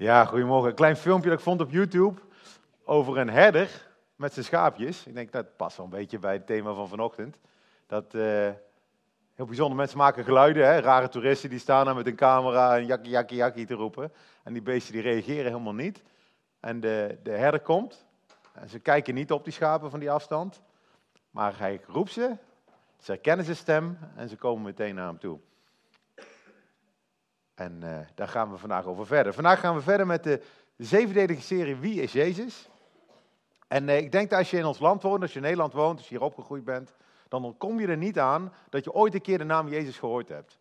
Ja, goedemorgen. Een klein filmpje dat ik vond op YouTube over een herder met zijn schaapjes. Ik denk dat past wel een beetje bij het thema van vanochtend. Dat uh, heel bijzonder, mensen maken geluiden, hè? rare toeristen die staan daar met een camera en jakkie, jakkie, jakkie te roepen. En die beesten die reageren helemaal niet. En de, de herder komt en ze kijken niet op die schapen van die afstand. Maar hij roept ze, ze herkennen zijn stem en ze komen meteen naar hem toe. En uh, daar gaan we vandaag over verder. Vandaag gaan we verder met de zevendelige serie Wie is Jezus? En uh, ik denk dat als je in ons land woont, als je in Nederland woont, als je hier opgegroeid bent, dan kom je er niet aan dat je ooit een keer de naam Jezus gehoord hebt.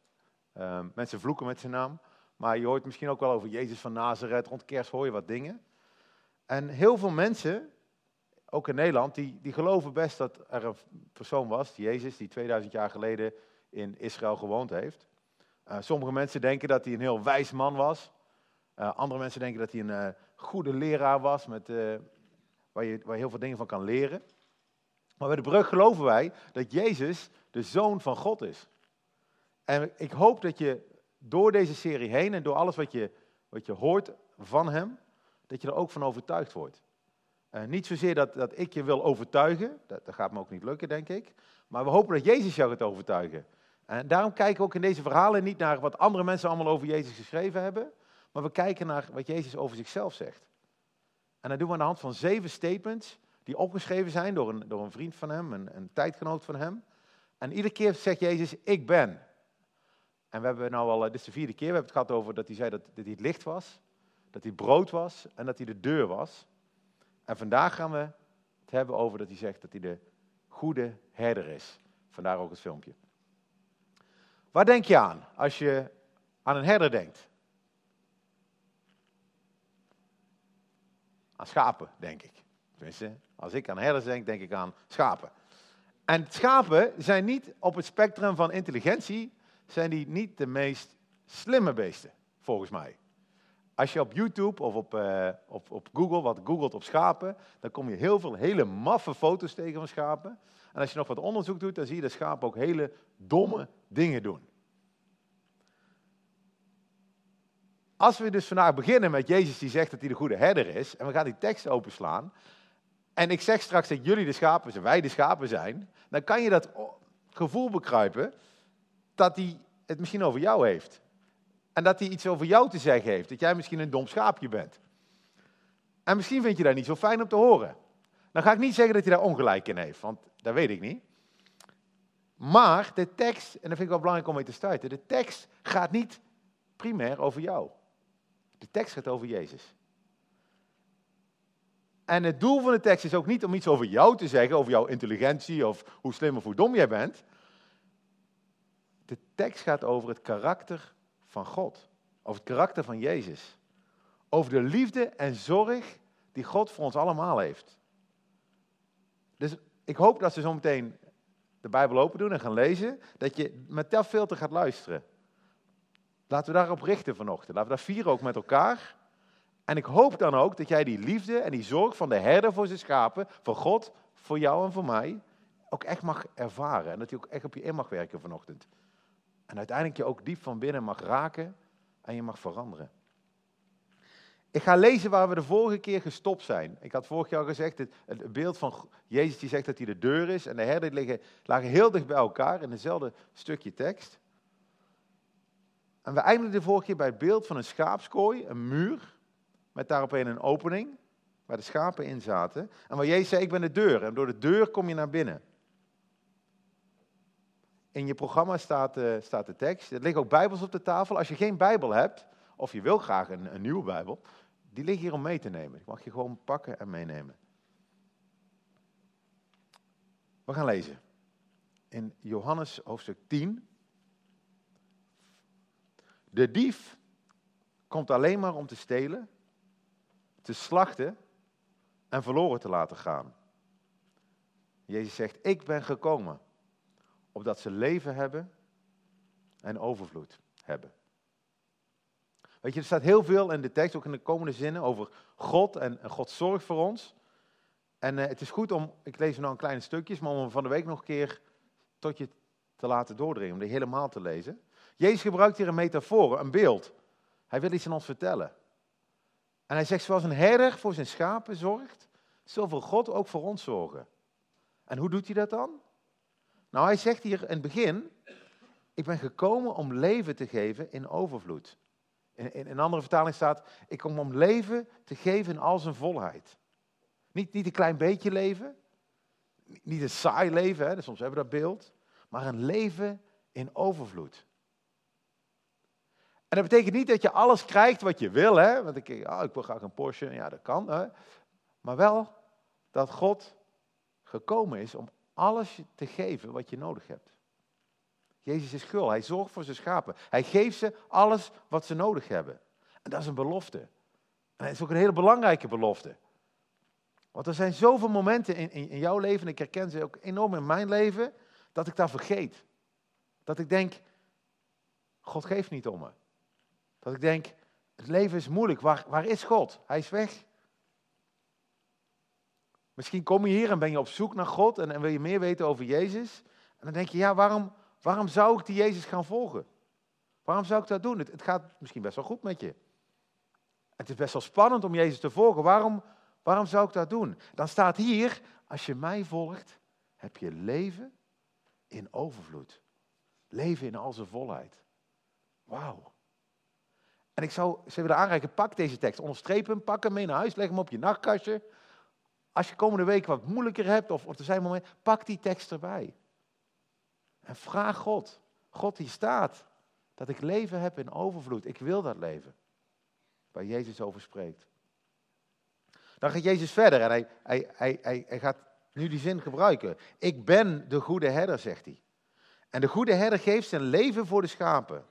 Uh, mensen vloeken met zijn naam, maar je hoort misschien ook wel over Jezus van Nazareth. Rond kerst hoor je wat dingen. En heel veel mensen, ook in Nederland, die, die geloven best dat er een persoon was, Jezus, die 2000 jaar geleden in Israël gewoond heeft. Uh, sommige mensen denken dat hij een heel wijs man was. Uh, andere mensen denken dat hij een uh, goede leraar was, met, waar, je, waar je heel veel dingen van kan leren. Maar bij de brug geloven wij dat Jezus de zoon van God is. En ik hoop dat je door deze serie heen en door alles wat je, wat je hoort van hem, dat je er ook van overtuigd wordt. niet zozeer dat, dat ik je wil overtuigen, dat, dat gaat me ook niet lukken, denk ik. Maar we hopen dat Jezus jou gaat overtuigen. En daarom kijken we ook in deze verhalen niet naar wat andere mensen allemaal over Jezus geschreven hebben, maar we kijken naar wat Jezus over zichzelf zegt. En dat doen we aan de hand van zeven statements die opgeschreven zijn door een, door een vriend van hem, een, een tijdgenoot van hem. En iedere keer zegt Jezus, ik ben. En we hebben nou al, dit is de vierde keer, we hebben het gehad over dat hij zei dat, dat hij het licht was, dat hij brood was en dat hij de deur was. En vandaag gaan we het hebben over dat hij zegt dat hij de goede herder is. Vandaar ook het filmpje. Waar denk je aan als je aan een herder denkt? Aan schapen, denk ik. Tenminste, als ik aan herders denk, denk ik aan schapen. En schapen zijn niet op het spectrum van intelligentie, zijn die niet de meest slimme beesten, volgens mij. Als je op YouTube of op, uh, op, op Google wat googelt op schapen, dan kom je heel veel hele maffe foto's tegen van schapen. En als je nog wat onderzoek doet, dan zie je dat schapen ook hele domme dingen doen. Als we dus vandaag beginnen met Jezus die zegt dat hij de goede herder is, en we gaan die tekst openslaan, en ik zeg straks dat jullie de schapen zijn, wij de schapen zijn, dan kan je dat gevoel bekruipen dat hij het misschien over jou heeft. En dat hij iets over jou te zeggen heeft, dat jij misschien een dom schaapje bent. En misschien vind je dat niet zo fijn om te horen. Dan ga ik niet zeggen dat hij daar ongelijk in heeft, want dat weet ik niet. Maar de tekst, en dat vind ik wel belangrijk om mee te starten, de tekst gaat niet primair over jou. De tekst gaat over Jezus. En het doel van de tekst is ook niet om iets over jou te zeggen, over jouw intelligentie of hoe slim of hoe dom jij bent. De tekst gaat over het karakter van God, over het karakter van Jezus. Over de liefde en zorg die God voor ons allemaal heeft. Dus ik hoop dat ze zo meteen de Bijbel open doen en gaan lezen, dat je met dat filter gaat luisteren. Laten we daarop richten vanochtend. Laten we dat vieren ook met elkaar. En ik hoop dan ook dat jij die liefde en die zorg van de herder voor zijn schapen, voor God, voor jou en voor mij, ook echt mag ervaren. En dat hij ook echt op je in mag werken vanochtend. En uiteindelijk je ook diep van binnen mag raken en je mag veranderen. Ik ga lezen waar we de vorige keer gestopt zijn. Ik had vorig jaar gezegd, het, beeld van Jezus die zegt dat hij de deur is en de herder liggen, lagen heel dicht bij elkaar in hetzelfde stukje tekst. En we eindigden de vorige keer bij het beeld van een schaapskooi, een muur, met daarop een opening, waar de schapen in zaten. En waar Jezus zei, ik ben de deur. En door de deur kom je naar binnen. In je programma staat, uh, staat de tekst. Er liggen ook bijbels op de tafel. Als je geen bijbel hebt, of je wil graag een, een nieuwe bijbel, die liggen hier om mee te nemen. Die mag je gewoon pakken en meenemen. We gaan lezen. In Johannes hoofdstuk 10, de dief komt alleen maar om te stelen, te slachten en verloren te laten gaan. Jezus zegt, ik ben gekomen opdat ze leven hebben en overvloed hebben. Weet je, er staat heel veel in de tekst, ook in de komende zinnen, over God en, God zorgt voor ons. En eh, het is goed om, ik lees nu nou een kleine stukjes, maar om hem van de week nog een keer tot je te laten doordringen, om die helemaal te lezen. Jezus gebruikt hier een metafoor, een beeld. Hij wil iets aan ons vertellen. En hij zegt, zoals een herder voor zijn schapen zorgt, zo wil God ook voor ons zorgen. En hoe doet hij dat dan? Nou, hij zegt hier in het begin, ik ben gekomen om leven te geven in overvloed. In, in, een andere vertaling staat, ik kom om leven te geven in al zijn volheid. Niet, niet een klein beetje leven, niet een saai leven, hè, soms hebben we dat beeld, maar een leven in overvloed. En dat betekent niet dat je alles krijgt wat je wil, hè? want ik, oh, ik wil graag een Porsche, ja dat kan, hè? maar wel dat God gekomen is om alles te geven wat je nodig hebt. Jezus is gul, hij zorgt voor zijn schapen. Hij geeft ze alles wat ze nodig hebben. En dat is een belofte. En dat is ook een hele belangrijke belofte. Want er zijn zoveel momenten in, in, in jouw leven, en ik herken ze ook enorm in mijn leven, dat ik dat vergeet. Dat ik denk, God geeft niet om me. Dat ik denk, het leven is moeilijk, waar, waar is God? Hij is weg. Misschien kom je hier en ben je op zoek naar God en, en wil je meer weten over Jezus. En dan denk je, ja, waarom, waarom zou ik die Jezus gaan volgen? Waarom zou ik dat doen? Het, gaat misschien best wel goed met je. Het is best wel spannend om Jezus te volgen. Waarom, waarom zou ik dat doen? Dan staat hier, als je mij volgt, heb je leven in overvloed. Leven in al zijn volheid. Wauw. En ik zou ze willen aanreiken, pak deze tekst, onderstreep hem, pak hem mee naar huis, leg hem op je nachtkastje. Als je komende week wat moeilijker hebt, of, of er zijn momenten, pak die tekst erbij. En vraag God. God die staat dat ik leven heb in overvloed. Ik wil dat leven. Waar Jezus over spreekt. Dan gaat Jezus verder en hij, hij, hij, hij, hij gaat nu die zin gebruiken. Ik ben de goede herder, zegt hij. En de goede herder geeft zijn leven voor de schapen.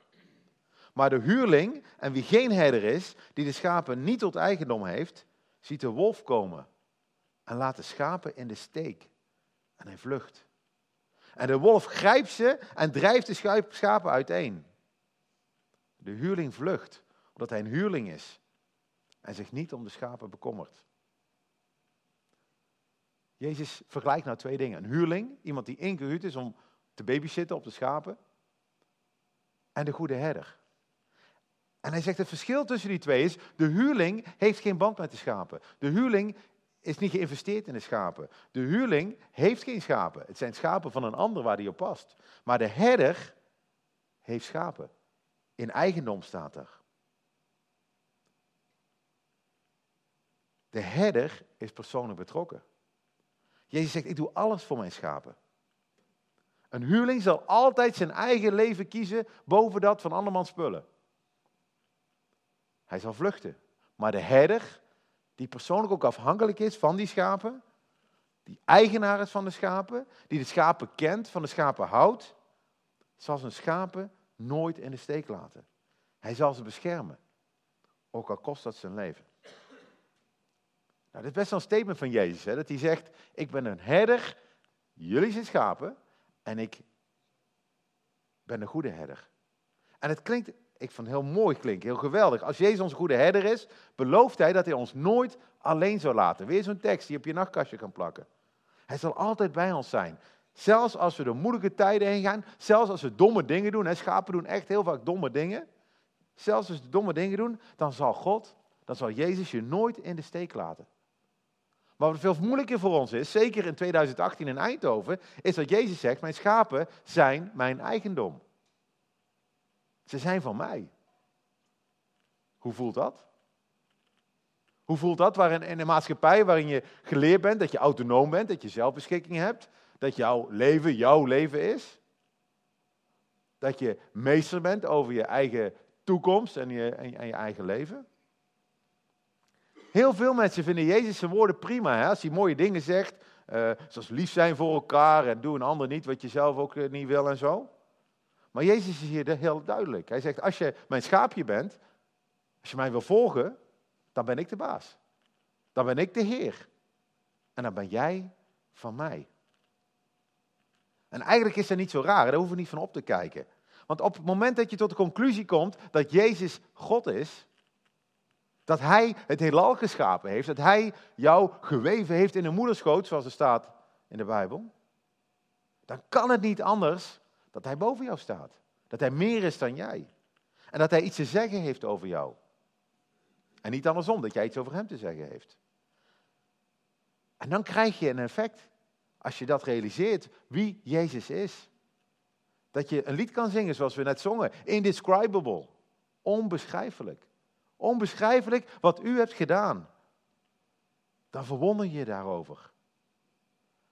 Maar de huurling, en wie geen herder is, die de schapen niet tot eigendom heeft, ziet de wolf komen en laat de schapen in de steek. En hij vlucht. En de wolf grijpt ze en drijft de schapen uiteen. De huurling vlucht, omdat hij een huurling is en zich niet om de schapen bekommert. Jezus vergelijkt nou twee dingen. Een huurling, iemand die ingehuurd is om te babysitten op de schapen. En de goede herder. En hij zegt het verschil tussen die twee is, de huurling heeft geen band met de schapen. De huurling is niet geïnvesteerd in de schapen. De huurling heeft geen schapen. Het zijn schapen van een ander waar die op past. Maar de herder heeft schapen. In eigendom staat er. De herder is persoonlijk betrokken. Jezus zegt, ik doe alles voor mijn schapen. Een huurling zal altijd zijn eigen leven kiezen boven dat van andermans spullen. Hij zal vluchten. Maar de herder die persoonlijk ook afhankelijk is van die schapen, die eigenaar is van de schapen, die de schapen kent, van de schapen houdt, zal zijn schapen nooit in de steek laten. Hij zal ze beschermen, ook al kost dat zijn leven. Nou, dit is best wel een statement van Jezus, hè, dat hij zegt, ik ben een herder, jullie zijn schapen en ik ben een goede herder. En het klinkt ik vond het heel mooi klinken, heel geweldig. Als Jezus onze goede herder is, belooft hij dat hij ons nooit alleen zal laten. Weer zo'n tekst die je op je nachtkastje kan plakken. Hij zal altijd bij ons zijn. Zelfs als we door moeilijke tijden heen gaan, zelfs als we domme dingen doen. Hè, schapen doen echt heel vaak domme dingen. Zelfs als we domme dingen doen, dan zal God, dan zal Jezus je nooit in de steek laten. Maar wat veel moeilijker voor ons is, zeker in 2018 in Eindhoven, is dat Jezus zegt, mijn schapen zijn mijn eigendom. Ze zijn van mij. Hoe voelt dat? Hoe voelt dat waarin, in een maatschappij waarin je geleerd bent dat je autonoom bent, dat je zelfbeschikking hebt, dat jouw leven jouw leven is? Dat je meester bent over je eigen toekomst en je, en, je eigen leven? Heel veel mensen vinden Jezus zijn woorden prima. Hè? Als hij mooie dingen zegt, uh, zoals lief zijn voor elkaar en doe een ander niet wat je zelf ook eh, niet wil en zo. Maar Jezus is hier heel duidelijk. Hij zegt, als je mijn schaapje bent, als je mij wil volgen, dan ben ik de baas. Dan ben ik de Heer. En dan ben jij van mij. En eigenlijk is dat niet zo raar, daar hoeven we niet van op te kijken. Want op het moment dat je tot de conclusie komt dat Jezus God is, dat Hij het heelal geschapen heeft, dat Hij jou geweven heeft in een moederschoot, zoals er staat in de Bijbel, dan kan het niet anders dat hij boven jou staat. Dat hij meer is dan jij. En dat hij iets te zeggen heeft over jou. En niet andersom, dat jij iets over hem te zeggen heeft. En dan krijg je een effect, als je dat realiseert, wie Jezus is. Dat je een lied kan zingen zoals we net zongen. Indescribable. Onbeschrijfelijk. Onbeschrijfelijk wat u hebt gedaan. Dan verwonder je je daarover.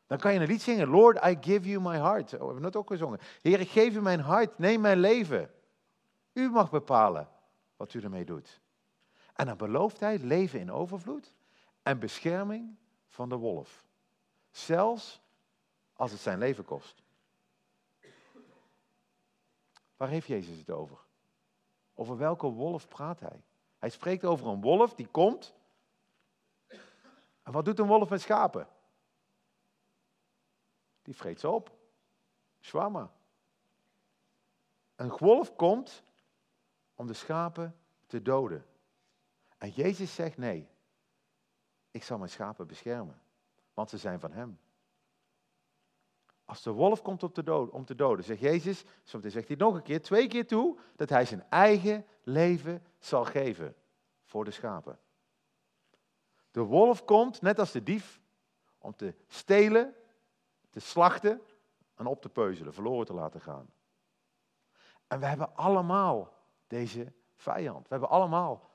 Dan kan je een lied zingen. Lord, I give you my heart. Oh, we hebben het ook gezongen. Heer, ik geef u mijn hart. Neem mijn leven. U mag bepalen wat u ermee doet. En dan belooft hij leven in overvloed en bescherming van de wolf. Zelfs als het zijn leven kost. Waar heeft Jezus het over? Over welke wolf praat hij? Hij spreekt over een wolf die komt. En wat doet een wolf met schapen? Die vreet ze op. Zwamma. Een wolf komt om de schapen te doden. En Jezus zegt nee. Ik zal mijn schapen beschermen, want ze zijn van hem. Als de wolf komt om te doden, zegt Jezus, soms zegt hij nog een keer, twee keer toe, dat hij zijn eigen leven zal geven voor de schapen. De wolf komt, net als de dief, om te stelen, te slachten en op te peuzelen, verloren te laten gaan. En we hebben allemaal deze vijand. We hebben allemaal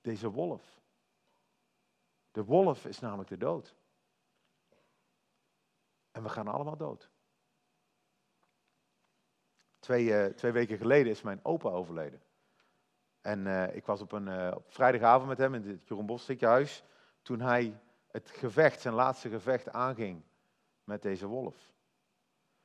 deze wolf. De wolf is namelijk de dood. En we gaan allemaal dood. Twee, uh, twee weken geleden is mijn opa overleden. En uh, ik was op een uh, op vrijdagavond met hem in het Jeroen Bos huis. Toen hij het gevecht, zijn laatste gevecht, aanging met deze wolf.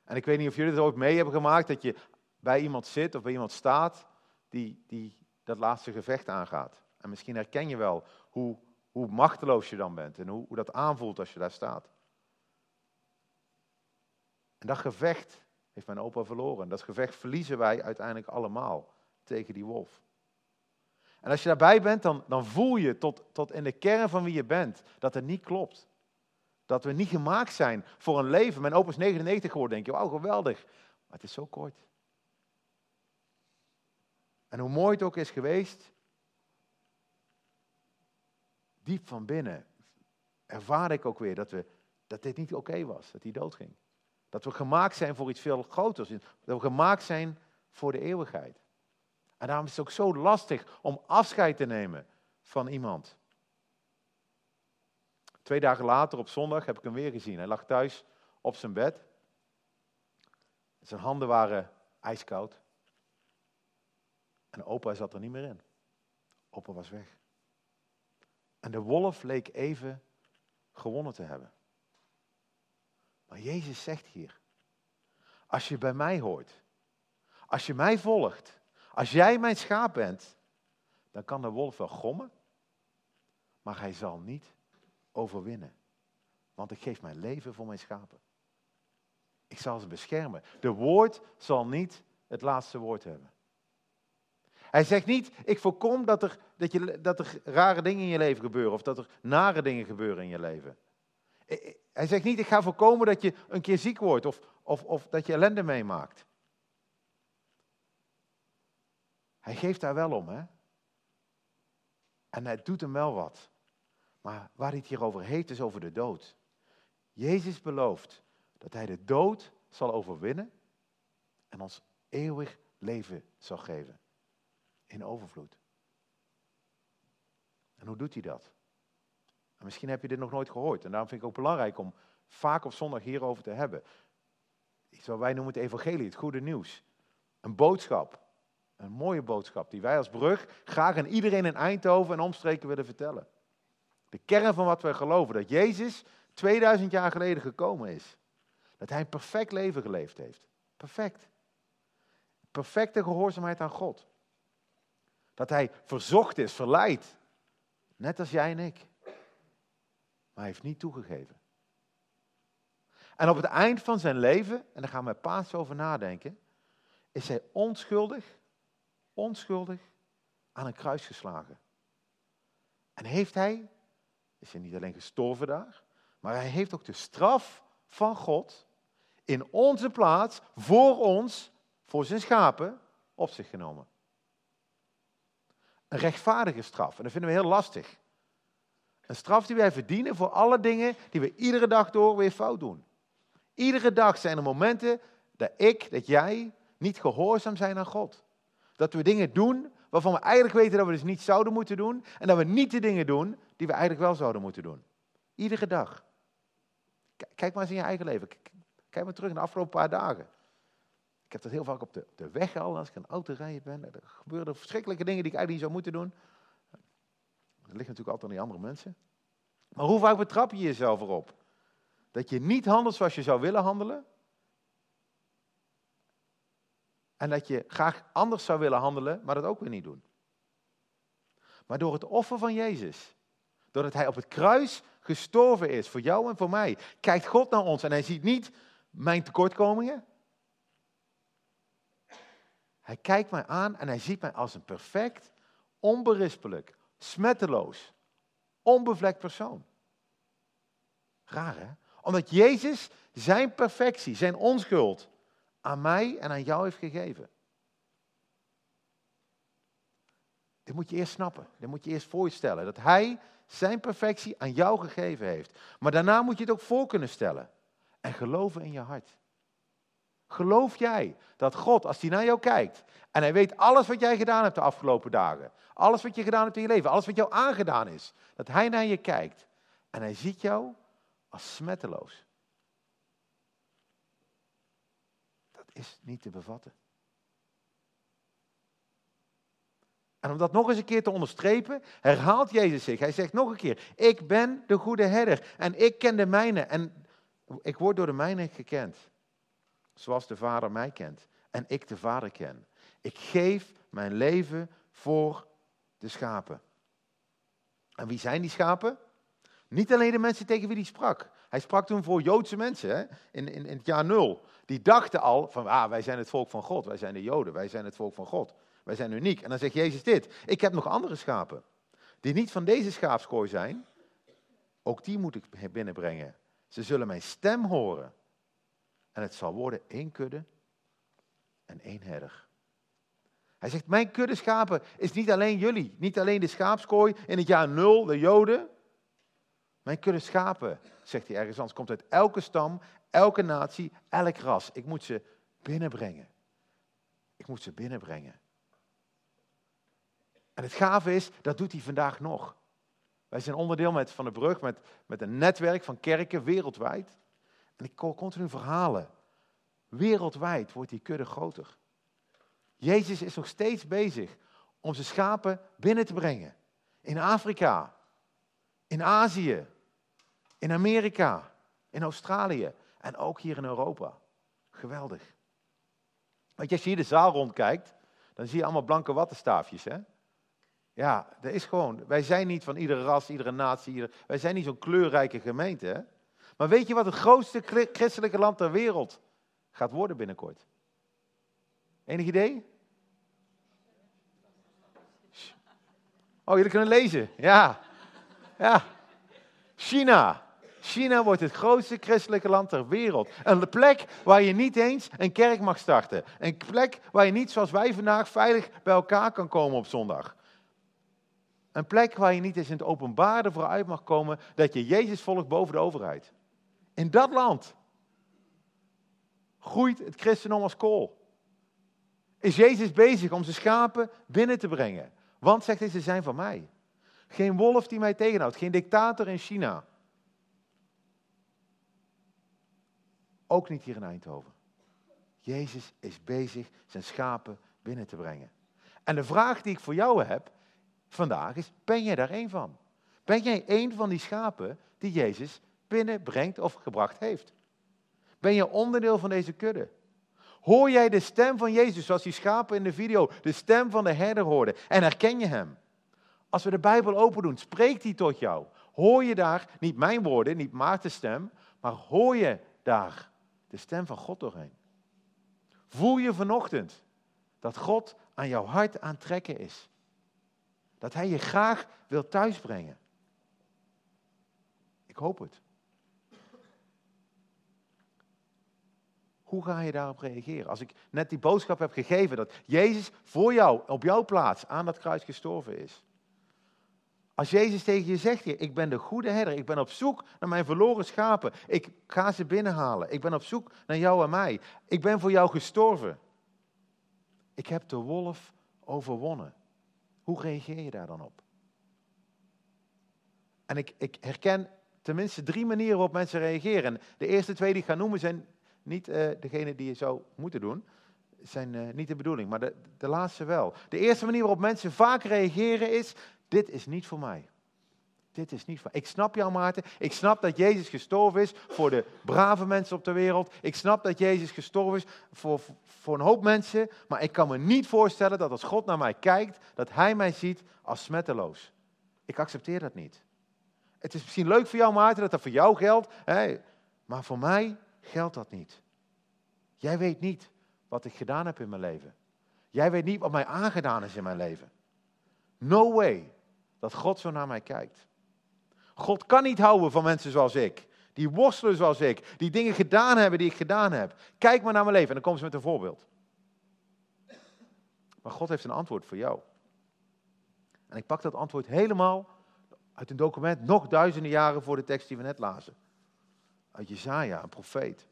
En ik weet niet of jullie het ooit mee hebben gemaakt. Dat je bij iemand zit of bij iemand staat die, die dat laatste gevecht aangaat. En misschien herken je wel hoe, hoe machteloos je dan bent en hoe, hoe dat aanvoelt als je daar staat. En dat gevecht heeft mijn opa verloren. Dat gevecht verliezen wij uiteindelijk allemaal tegen die wolf. En als je daarbij bent, dan, dan voel je tot, tot in de kern van wie je bent dat het niet klopt. Dat we niet gemaakt zijn voor een leven. Mijn opa is 99 geworden, denk je, wauw, geweldig. Maar het is zo kort. En hoe mooi het ook is geweest, diep van binnen ervaar ik ook weer dat, we, dat dit niet oké was, dat hij doodging. Dat we gemaakt zijn voor iets veel groters. Dat we gemaakt zijn voor de eeuwigheid. En daarom is het ook zo lastig om afscheid te nemen van iemand. Twee dagen later, op zondag, heb ik hem weer gezien. Hij lag thuis op zijn bed. Zijn handen waren ijskoud. En opa zat er niet meer in. Opa was weg. En de wolf leek even gewonnen te hebben. Maar Jezus zegt hier, als je bij mij hoort, als je mij volgt, als jij mijn schaap bent, dan kan de wolf wel gommen, maar hij zal niet overwinnen. Want ik geef mijn leven voor mijn schapen. Ik zal ze beschermen. De woord zal niet het laatste woord hebben. Hij zegt niet, ik voorkom dat er, dat, je, dat er rare dingen in je leven gebeuren of dat er nare dingen gebeuren in je leven. Hij zegt niet, ik ga voorkomen dat je een keer ziek wordt of, of, of dat je ellende meemaakt. Hij geeft daar wel om, hè? En hij doet hem wel wat. Maar waar het hier over heeft, is over de dood. Jezus belooft dat hij de dood zal overwinnen en ons eeuwig leven zal geven in overvloed. En hoe doet hij dat? En misschien heb je dit nog nooit gehoord. En daarom vind ik het ook belangrijk om vaak op zondag hierover te hebben. Iets wat wij noemen het evangelie, het goede nieuws. Een boodschap. Een mooie boodschap die wij als brug graag aan iedereen in Eindhoven en omstreken willen vertellen. De kern van wat wij geloven, dat Jezus 2000 jaar geleden gekomen is. Dat hij een perfect leven geleefd heeft. Perfect. Perfecte gehoorzaamheid aan God. Dat hij verzocht is, verleid. Net als jij en ik. Maar hij heeft niet toegegeven. En op het eind van zijn leven, en daar gaan we paas over nadenken, is hij onschuldig, onschuldig aan een kruis geslagen. En heeft hij, is hij niet alleen gestorven daar, maar hij heeft ook de straf van God in onze plaats, voor ons, voor zijn schapen, op zich genomen. Een rechtvaardige straf. En dat vinden we heel lastig. Een straf die wij verdienen voor alle dingen die we iedere dag door weer fout doen. Iedere dag zijn er momenten dat ik, dat jij niet gehoorzaam zijn aan God. Dat we dingen doen waarvan we eigenlijk weten dat we dus niet zouden moeten doen. En dat we niet de dingen doen die we eigenlijk wel zouden moeten doen. Iedere dag. Kijk maar eens in je eigen leven. Kijk maar terug naar de afgelopen paar dagen. Ik heb dat heel vaak op de, de weg al, als ik een auto rijden ben. Er gebeuren verschrikkelijke dingen die ik eigenlijk niet zou moeten doen. Dat ligt natuurlijk altijd aan die andere mensen. Maar hoe vaak betrap je jezelf erop? Dat je niet handelt zoals je zou willen handelen. En dat je graag anders zou willen handelen, maar dat ook weer niet doen. Maar door het offer van Jezus, doordat Hij op het kruis gestorven is voor jou en voor mij, kijkt God naar ons en Hij ziet niet mijn tekortkomingen. Hij kijkt mij aan en Hij ziet mij als een perfect, onberispelijk, smetteloos, onbevlekt persoon. Raar hè? Omdat Jezus zijn perfectie, zijn onschuld aan mij en aan jou heeft gegeven. Dit moet je eerst snappen. Dit moet je eerst voorstellen. Dat Hij zijn perfectie aan jou gegeven heeft. Maar daarna moet je het ook voor kunnen stellen. En geloven in je hart. Geloof jij dat God, als hij naar jou kijkt en hij weet alles wat jij gedaan hebt de afgelopen dagen, alles wat je gedaan hebt in je leven, alles wat jou aangedaan is, dat hij naar je kijkt en hij ziet jou als smetteloos. Is niet te bevatten. En om dat nog eens een keer te onderstrepen, herhaalt Jezus zich. Hij zegt nog een keer, ik ben de goede herder en ik ken de mijne en ik word door de mijne gekend. Zoals de Vader mij kent en ik de Vader ken. Ik geef mijn leven voor de schapen. En wie zijn die schapen? Niet alleen de mensen tegen wie hij sprak. Hij sprak toen voor Joodse mensen hè, in, in, in het jaar nul. Die dachten al van ah, wij zijn het volk van God, wij zijn de Joden, wij zijn het volk van God. Wij zijn uniek. En dan zegt Jezus dit, ik heb nog andere schapen. Die niet van deze schaapskooi zijn, ook die moet ik binnenbrengen. Ze zullen mijn stem horen. En het zal worden één kudde en één herder. Hij zegt, mijn kudde schapen is niet alleen jullie, niet alleen de schaapskooi in het jaar nul, de Joden. Mijn kudde schapen, zegt hij ergens anders, komt uit elke stam, elke natie, elk ras. Ik moet ze binnenbrengen. Ik moet ze binnenbrengen. En het gave is, dat doet hij vandaag nog. Wij zijn onderdeel met, van de brug met, met een netwerk van kerken wereldwijd. En ik hoor continu verhalen. Wereldwijd wordt die kudde groter. Jezus is nog steeds bezig om zijn schapen binnen te brengen. In Afrika, in Azië, in Amerika, in Australië en ook hier in Europa. Geweldig. Want als je hier de zaal rondkijkt, dan zie je allemaal blanke wattenstaafjes. Hè? Ja, dat is gewoon. Wij zijn niet van iedere ras, iedere natie. Iedere, wij zijn niet zo'n kleurrijke gemeente. Hè? Maar weet je wat het grootste christelijke land ter wereld gaat worden binnenkort? Enig idee? Oh, jullie kunnen lezen. Ja. Ja. China. China wordt het grootste christelijke land ter wereld. Een plek waar je niet eens een kerk mag starten. Een plek waar je niet zoals wij vandaag veilig bij elkaar kan komen op zondag. Een plek waar je niet eens in het openbare vooruit mag komen dat je Jezus volgt boven de overheid. In dat land groeit het christendom als kool. Is Jezus bezig om zijn schapen binnen te brengen? Want, zegt hij, ze zijn van mij. Geen wolf die mij tegenhoudt, geen dictator in China. Ook niet hier in Eindhoven. Jezus is bezig zijn schapen binnen te brengen. En de vraag die ik voor jou heb vandaag is, ben jij daar één van? Ben jij één van die schapen die Jezus binnenbrengt of gebracht heeft? Ben je onderdeel van deze kudde? Hoor jij de stem van Jezus, zoals die schapen in de video de stem van de herder hoorden en herken je hem? Als we de Bijbel open doen, spreekt hij tot jou. Hoor je daar niet mijn woorden, niet Maarten's stem, maar hoor je daar de stem van God doorheen? Voel je vanochtend dat God aan jouw hart aantrekken is? Dat Hij je graag wil thuisbrengen? Ik hoop het. Hoe ga je daarop reageren? Als ik net die boodschap heb gegeven dat Jezus voor jou, op jouw plaats, aan dat kruis gestorven is. Als Jezus tegen je zegt, ik ben de goede herder, ik ben op zoek naar mijn verloren schapen, ik ga ze binnenhalen, ik ben op zoek naar jou en mij, ik ben voor jou gestorven. Ik heb de wolf overwonnen. Hoe reageer je daar dan op? En ik, ik herken tenminste drie manieren waarop mensen reageren. En de eerste twee die ik ga noemen zijn niet uh, degene die je zou moeten doen. Zijn uh, niet de bedoeling, maar de, de laatste wel. De eerste manier waarop mensen vaak reageren is, dit is niet voor mij. Dit is niet voor Ik snap jou, Maarten. Ik snap dat Jezus gestorven is voor de brave mensen op de wereld. Ik snap dat Jezus gestorven is voor, voor een hoop mensen. Maar ik kan me niet voorstellen dat als God naar mij kijkt, dat Hij mij ziet als smetteloos. Ik accepteer dat niet. Het is misschien leuk voor jou, Maarten, dat dat voor jou geldt. Hè? Maar voor mij geldt dat niet. Jij weet niet wat ik gedaan heb in mijn leven. Jij weet niet wat mij aangedaan is in mijn leven. No way dat God zo naar mij kijkt. God kan niet houden van mensen zoals ik. Die worstelen zoals ik. Die dingen gedaan hebben die ik gedaan heb. Kijk maar naar mijn leven en dan komen ze met een voorbeeld. Maar God heeft een antwoord voor jou. En ik pak dat antwoord helemaal uit een document nog duizenden jaren voor de tekst die we net lazen. Uit Jezaja, een profeet.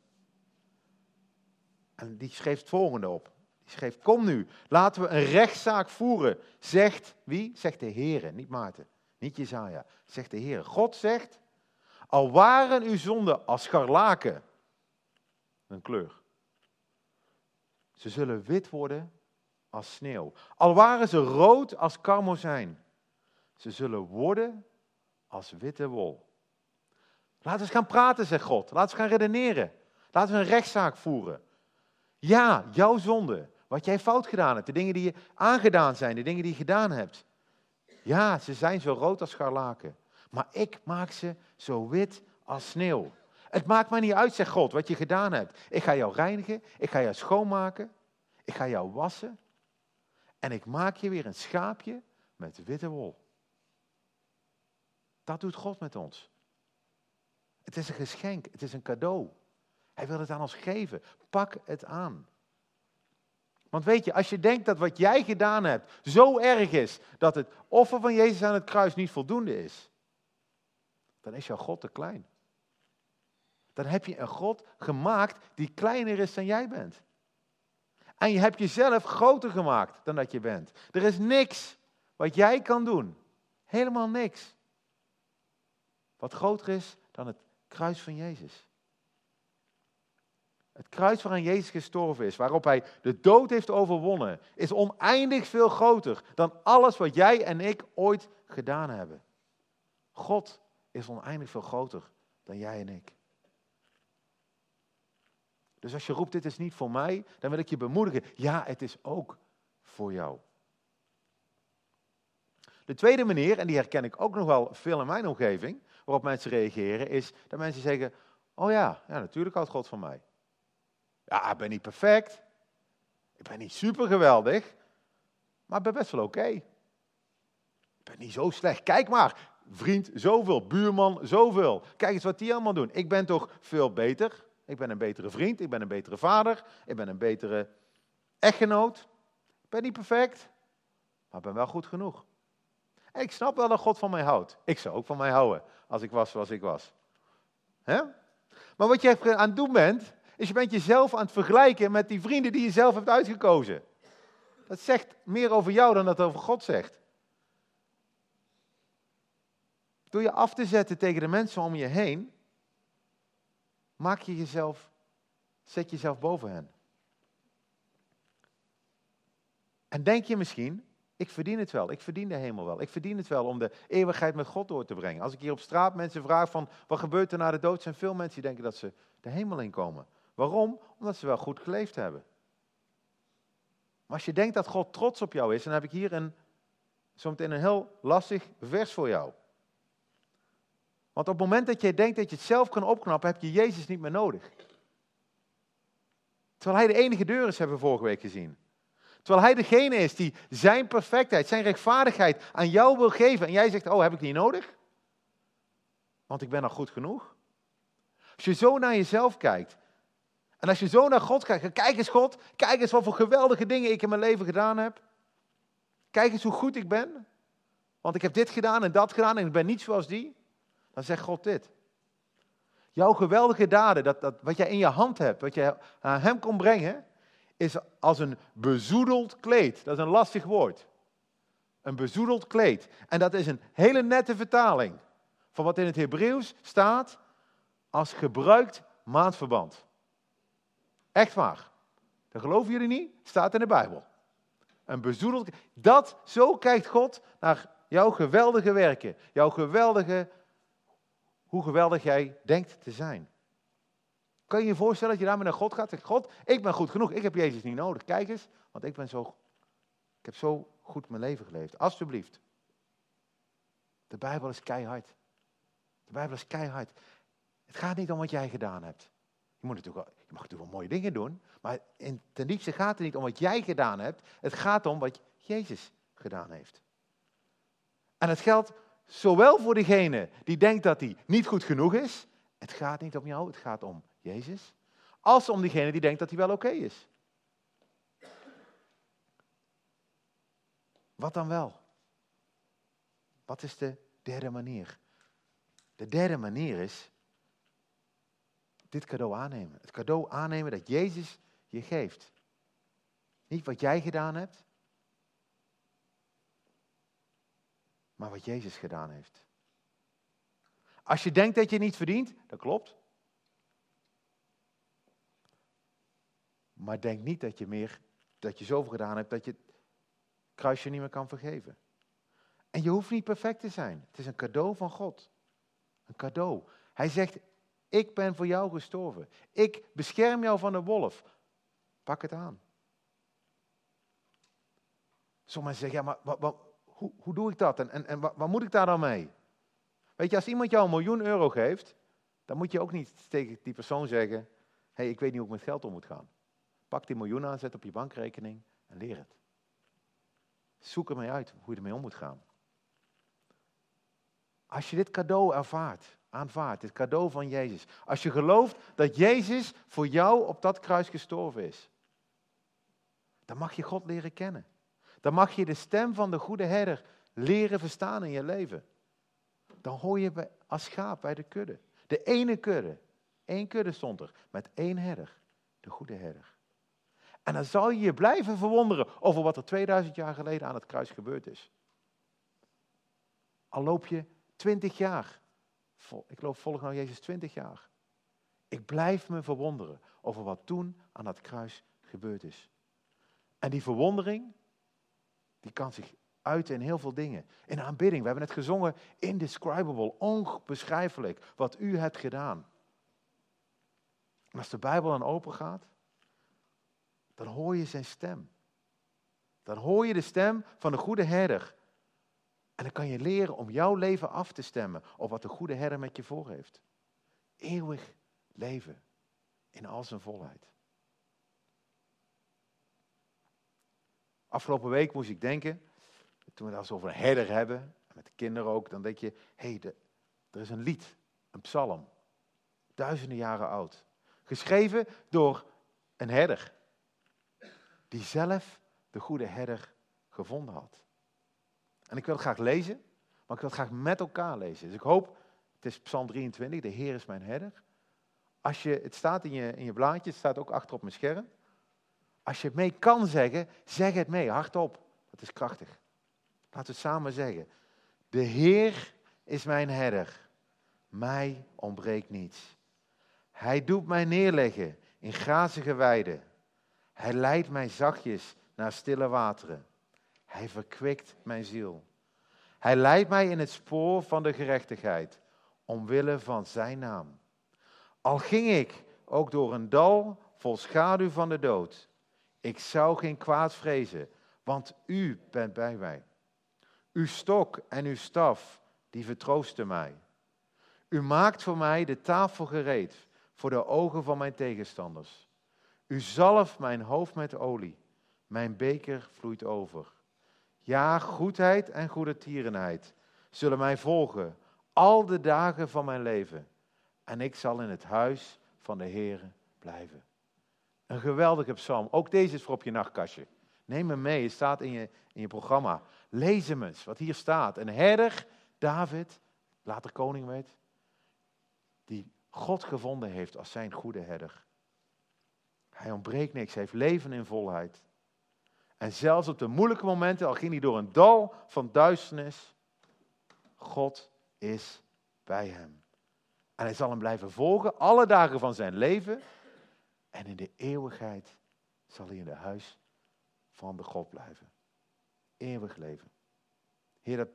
En die schreef het volgende op. Die schreef, kom nu, laten we een rechtszaak voeren. Zegt wie? Zegt de Heer, niet Maarten, niet Jezaja. Zegt de Heer. God zegt, al waren uw zonden als scharlaken, een kleur. Ze zullen wit worden als sneeuw. Al waren ze rood als karmozijn. Ze zullen worden als witte wol. Laten we eens gaan praten, zegt God. Laten we gaan redeneren. Laten we een rechtszaak voeren. Ja, jouw zonde, wat jij fout gedaan hebt, de dingen die je aangedaan zijn, de dingen die je gedaan hebt. Ja, ze zijn zo rood als scharlaken. Maar ik maak ze zo wit als sneeuw. Het maakt mij niet uit, zegt God, wat je gedaan hebt. Ik ga jou reinigen, ik ga jou schoonmaken, ik ga jou wassen. En ik maak je weer een schaapje met witte wol. Dat doet God met ons. Het is een geschenk, het is een cadeau. Hij wil het aan ons geven. Pak het aan. Want weet je, als je denkt dat wat jij gedaan hebt zo erg is dat het offer van Jezus aan het kruis niet voldoende is, dan is jouw God te klein. Dan heb je een God gemaakt die kleiner is dan jij bent. En je hebt jezelf groter gemaakt dan dat je bent. Er is niks wat jij kan doen. Helemaal niks. Wat groter is dan het kruis van Jezus. Het kruis waaraan Jezus gestorven is, waarop hij de dood heeft overwonnen, is oneindig veel groter dan alles wat jij en ik ooit gedaan hebben. God is oneindig veel groter dan jij en ik. Dus als je roept, dit is niet voor mij, dan wil ik je bemoedigen. Ja, het is ook voor jou. De tweede manier, en die herken ik ook nog wel veel in mijn omgeving, waarop mensen reageren, is dat mensen zeggen, oh ja, ja natuurlijk houdt God van mij. Ja, ik ben niet perfect. Ik ben niet super geweldig. Maar ik ben best wel oké. Ik ben niet zo slecht. Kijk maar, vriend zoveel, buurman zoveel. Kijk eens wat die allemaal doen. Ik ben toch veel beter. Ik ben een betere vriend, ik ben een betere vader, ik ben een betere echtgenoot. Ik ben niet perfect, maar ik ben wel goed genoeg. En ik snap wel dat God van mij houdt. Ik zou ook van mij houden als ik was zoals ik was. Hè? Maar wat je aan het doen bent, is je bent jezelf aan het vergelijken met die vrienden die je zelf hebt uitgekozen. Dat zegt meer over jou dan dat over God zegt. Door je af te zetten tegen de mensen om je heen, maak je jezelf, zet jezelf boven hen. En denk je misschien, ik verdien het wel, ik verdien de hemel wel, ik verdien het wel om de eeuwigheid met God door te brengen. Als ik hier op straat mensen vraag van, wat gebeurt er na de dood, zijn veel mensen die denken dat ze de hemel inkomen. Waarom? Omdat ze wel goed geleefd hebben. Maar als je denkt dat God trots op jou is, dan heb ik hier een, zometeen een heel lastig vers voor jou. Want op het moment dat jij denkt dat je het zelf kan opknappen, heb je Jezus niet meer nodig. Terwijl hij de enige deur is, hebben we vorige week gezien. Terwijl hij degene is die zijn perfectheid, zijn rechtvaardigheid aan jou wil geven. En jij zegt, oh, heb ik niet nodig? Want ik ben al goed genoeg. Als je zo naar jezelf kijkt, En als je zo naar God kijkt, kijk eens God, kijk eens wat voor geweldige dingen ik in mijn leven gedaan heb. Kijk eens hoe goed ik ben. Want ik heb dit gedaan en dat gedaan en ik ben niet zoals die. Dan zegt God dit. Jouw geweldige daden, dat, dat, wat jij in je hand hebt, wat je aan hem kon brengen, is als een bezoedeld kleed. Dat is een lastig woord. Een bezoedeld kleed. En dat is een hele nette vertaling van wat in het Hebreeuws staat als gebruikt maandverband. Echt waar. Dat geloven jullie niet? Staat in de Bijbel. Een bezoedeld. Dat, zo kijkt God naar jouw geweldige werken. Jouw geweldige, hoe geweldig jij denkt te zijn. Kan je je voorstellen dat je daarmee naar God gaat? Zegt God, ik ben goed genoeg. Ik heb Jezus niet nodig. Kijk eens, want ik ben zo, ik heb zo goed mijn leven geleefd. Alsjeblieft. De Bijbel is keihard. De Bijbel is keihard. Het gaat niet om wat jij gedaan hebt. Je, moet natuurlijk je mag natuurlijk wel mooie dingen doen, maar in, ten diepste gaat het niet om wat jij gedaan hebt. Het gaat om wat Jezus gedaan heeft. En het geldt zowel voor degene die denkt dat hij niet goed genoeg is. Het gaat niet om jou, het gaat om Jezus. Als om diegene die denkt dat hij wel oké is. Wat dan wel? Wat is de derde manier? De derde manier is dit cadeau aannemen. Het cadeau aannemen dat Jezus je geeft. Niet wat jij gedaan hebt, maar wat Jezus gedaan heeft. Als je denkt dat je niet verdient, dat klopt. Maar denk niet dat je meer, dat je zoveel gedaan hebt dat je het kruisje niet meer kan vergeven. En je hoeft niet perfect te zijn. Het is een cadeau van God. Een cadeau. Hij zegt, ik ben voor jou gestorven. Ik bescherm jou van de wolf. Pak het aan. Sommigen zeggen, ja, maar wat, wat, hoe, hoe, doe ik dat? En, en, wat, wat, moet ik daar dan mee? Weet je, als iemand jou een miljoen euro geeft, dan moet je ook niet tegen die persoon zeggen, hé, hey, ik weet niet hoe ik met geld om moet gaan. Pak die miljoen aan, zet op je bankrekening en leer het. Zoek ermee uit hoe je ermee om moet gaan. Als je dit cadeau ervaart, aanvaardt, het cadeau van Jezus. Als je gelooft dat Jezus voor jou op dat kruis gestorven is. Dan mag je God leren kennen. Dan mag je de stem van de goede herder leren verstaan in je leven. Dan hoor je als schaap bij de kudde. De ene kudde. één kudde stond er. Met één herder. De goede herder. En dan zal je je blijven verwonderen over wat er 2000 jaar geleden aan het kruis gebeurd is. Al loop je 20 jaar ik geloof volg nou Jezus 20 jaar. Ik blijf me verwonderen over wat toen aan dat kruis gebeurd is. En die verwondering, die kan zich uiten in heel veel dingen. In aanbidding, we hebben het gezongen, indescribable, onbeschrijfelijk, wat u hebt gedaan. Als de Bijbel dan open gaat, dan hoor je zijn stem. Dan hoor je de stem van de goede herder. En dan kan je leren om jouw leven af te stemmen op wat de goede Herder met je voor heeft. Eeuwig leven in al zijn volheid. Afgelopen week moest ik denken, toen we het over een herder hebben, met de kinderen ook, dan denk je, hé, hey, er is een lied, een psalm, duizenden jaren oud. Geschreven door een herder, die zelf de goede herder gevonden had. En ik wil het graag lezen, maar ik wil het graag met elkaar lezen. Dus ik hoop, het is Psalm 23, de Heer is mijn herder. Als je, het staat in je, in je blaadje, het staat ook achter op mijn scherm. Als je het mee kan zeggen, zeg het mee, hardop. Dat is krachtig. Laten we het samen zeggen. De Heer is mijn herder. Mij ontbreekt niets. Hij doet mij neerleggen in grazige weiden. Hij leidt mij zachtjes naar stille wateren. Hij verkwikt mijn ziel. Hij leidt mij in het spoor van de gerechtigheid, omwille van zijn naam. Al ging ik ook door een dal vol schaduw van de dood, ik zou geen kwaad vrezen, want u bent bij mij. Uw stok en uw staf, die vertroosten mij. U maakt voor mij de tafel gereed voor de ogen van mijn tegenstanders. U zalft mijn hoofd met olie, mijn beker vloeit over. Ja, goedheid en goede tierenheid zullen mij volgen al de dagen van mijn leven. En ik zal in het huis van de Heer blijven. Een geweldige psalm. Ook deze is voor op je nachtkastje. Neem hem mee, het staat in je, in je programma. Lees hem eens, wat hier staat. Een herder, David, later koning weet, die God gevonden heeft als zijn goede herder. Hij ontbreekt niks, hij heeft leven in volheid. En zelfs op de moeilijke momenten, al ging hij door een dal van duisternis, God is bij hem. En hij zal hem blijven volgen alle dagen van zijn leven. En in de eeuwigheid zal hij in de huis van de God blijven. Eeuwig leven. Heer,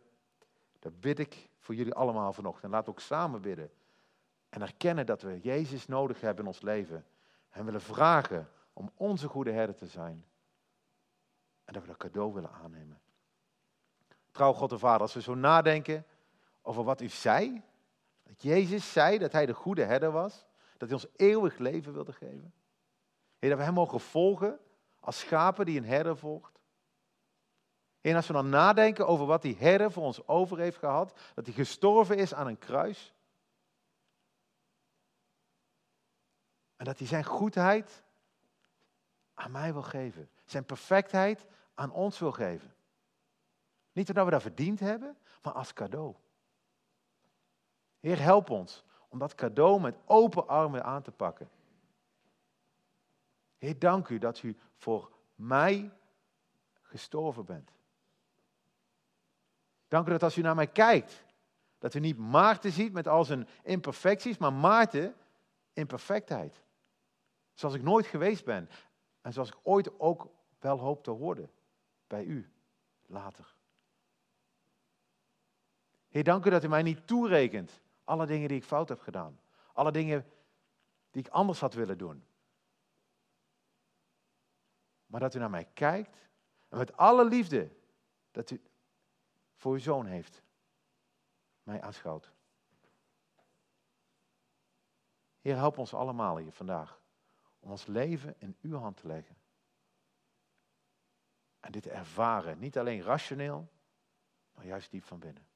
dat, bid ik voor jullie allemaal vanochtend. Laat ook samen bidden. En erkennen dat we Jezus nodig hebben in ons leven. En willen vragen om onze goede herder te zijn. En dat we dat cadeau willen aannemen. Trouw God de Vader, als we zo nadenken over wat u zei. Dat Jezus zei dat hij de goede herder was. Dat hij ons eeuwig leven wilde geven. Heer, dat we hem mogen volgen als schapen die een herder volgt. En als we dan nadenken over wat die herder voor ons over heeft gehad, dat hij gestorven is aan een kruis. En dat hij zijn goedheid aan mij wil geven. Zijn perfectheid aan ons wil geven. Niet omdat we dat verdiend hebben, maar als cadeau. Heer, help ons om dat cadeau met open armen aan te pakken. Heer, dank u dat u voor mij gestorven bent. Dank u dat als u naar mij kijkt, dat u niet Maarten ziet met al zijn imperfecties, maar Maarten in perfectheid. Zoals ik nooit geweest ben en zoals ik ooit ook wel hoop te worden bij u later. Heer, dank u dat u mij niet toerekent alle dingen die ik fout heb gedaan. Alle dingen die ik anders had willen doen. Maar dat u naar mij kijkt en met alle liefde dat u voor uw zoon heeft, mij aanschouwt. Heer, help ons allemaal hier vandaag om ons leven in uw hand te leggen. En dit ervaren, niet alleen rationeel, maar juist diep van binnen.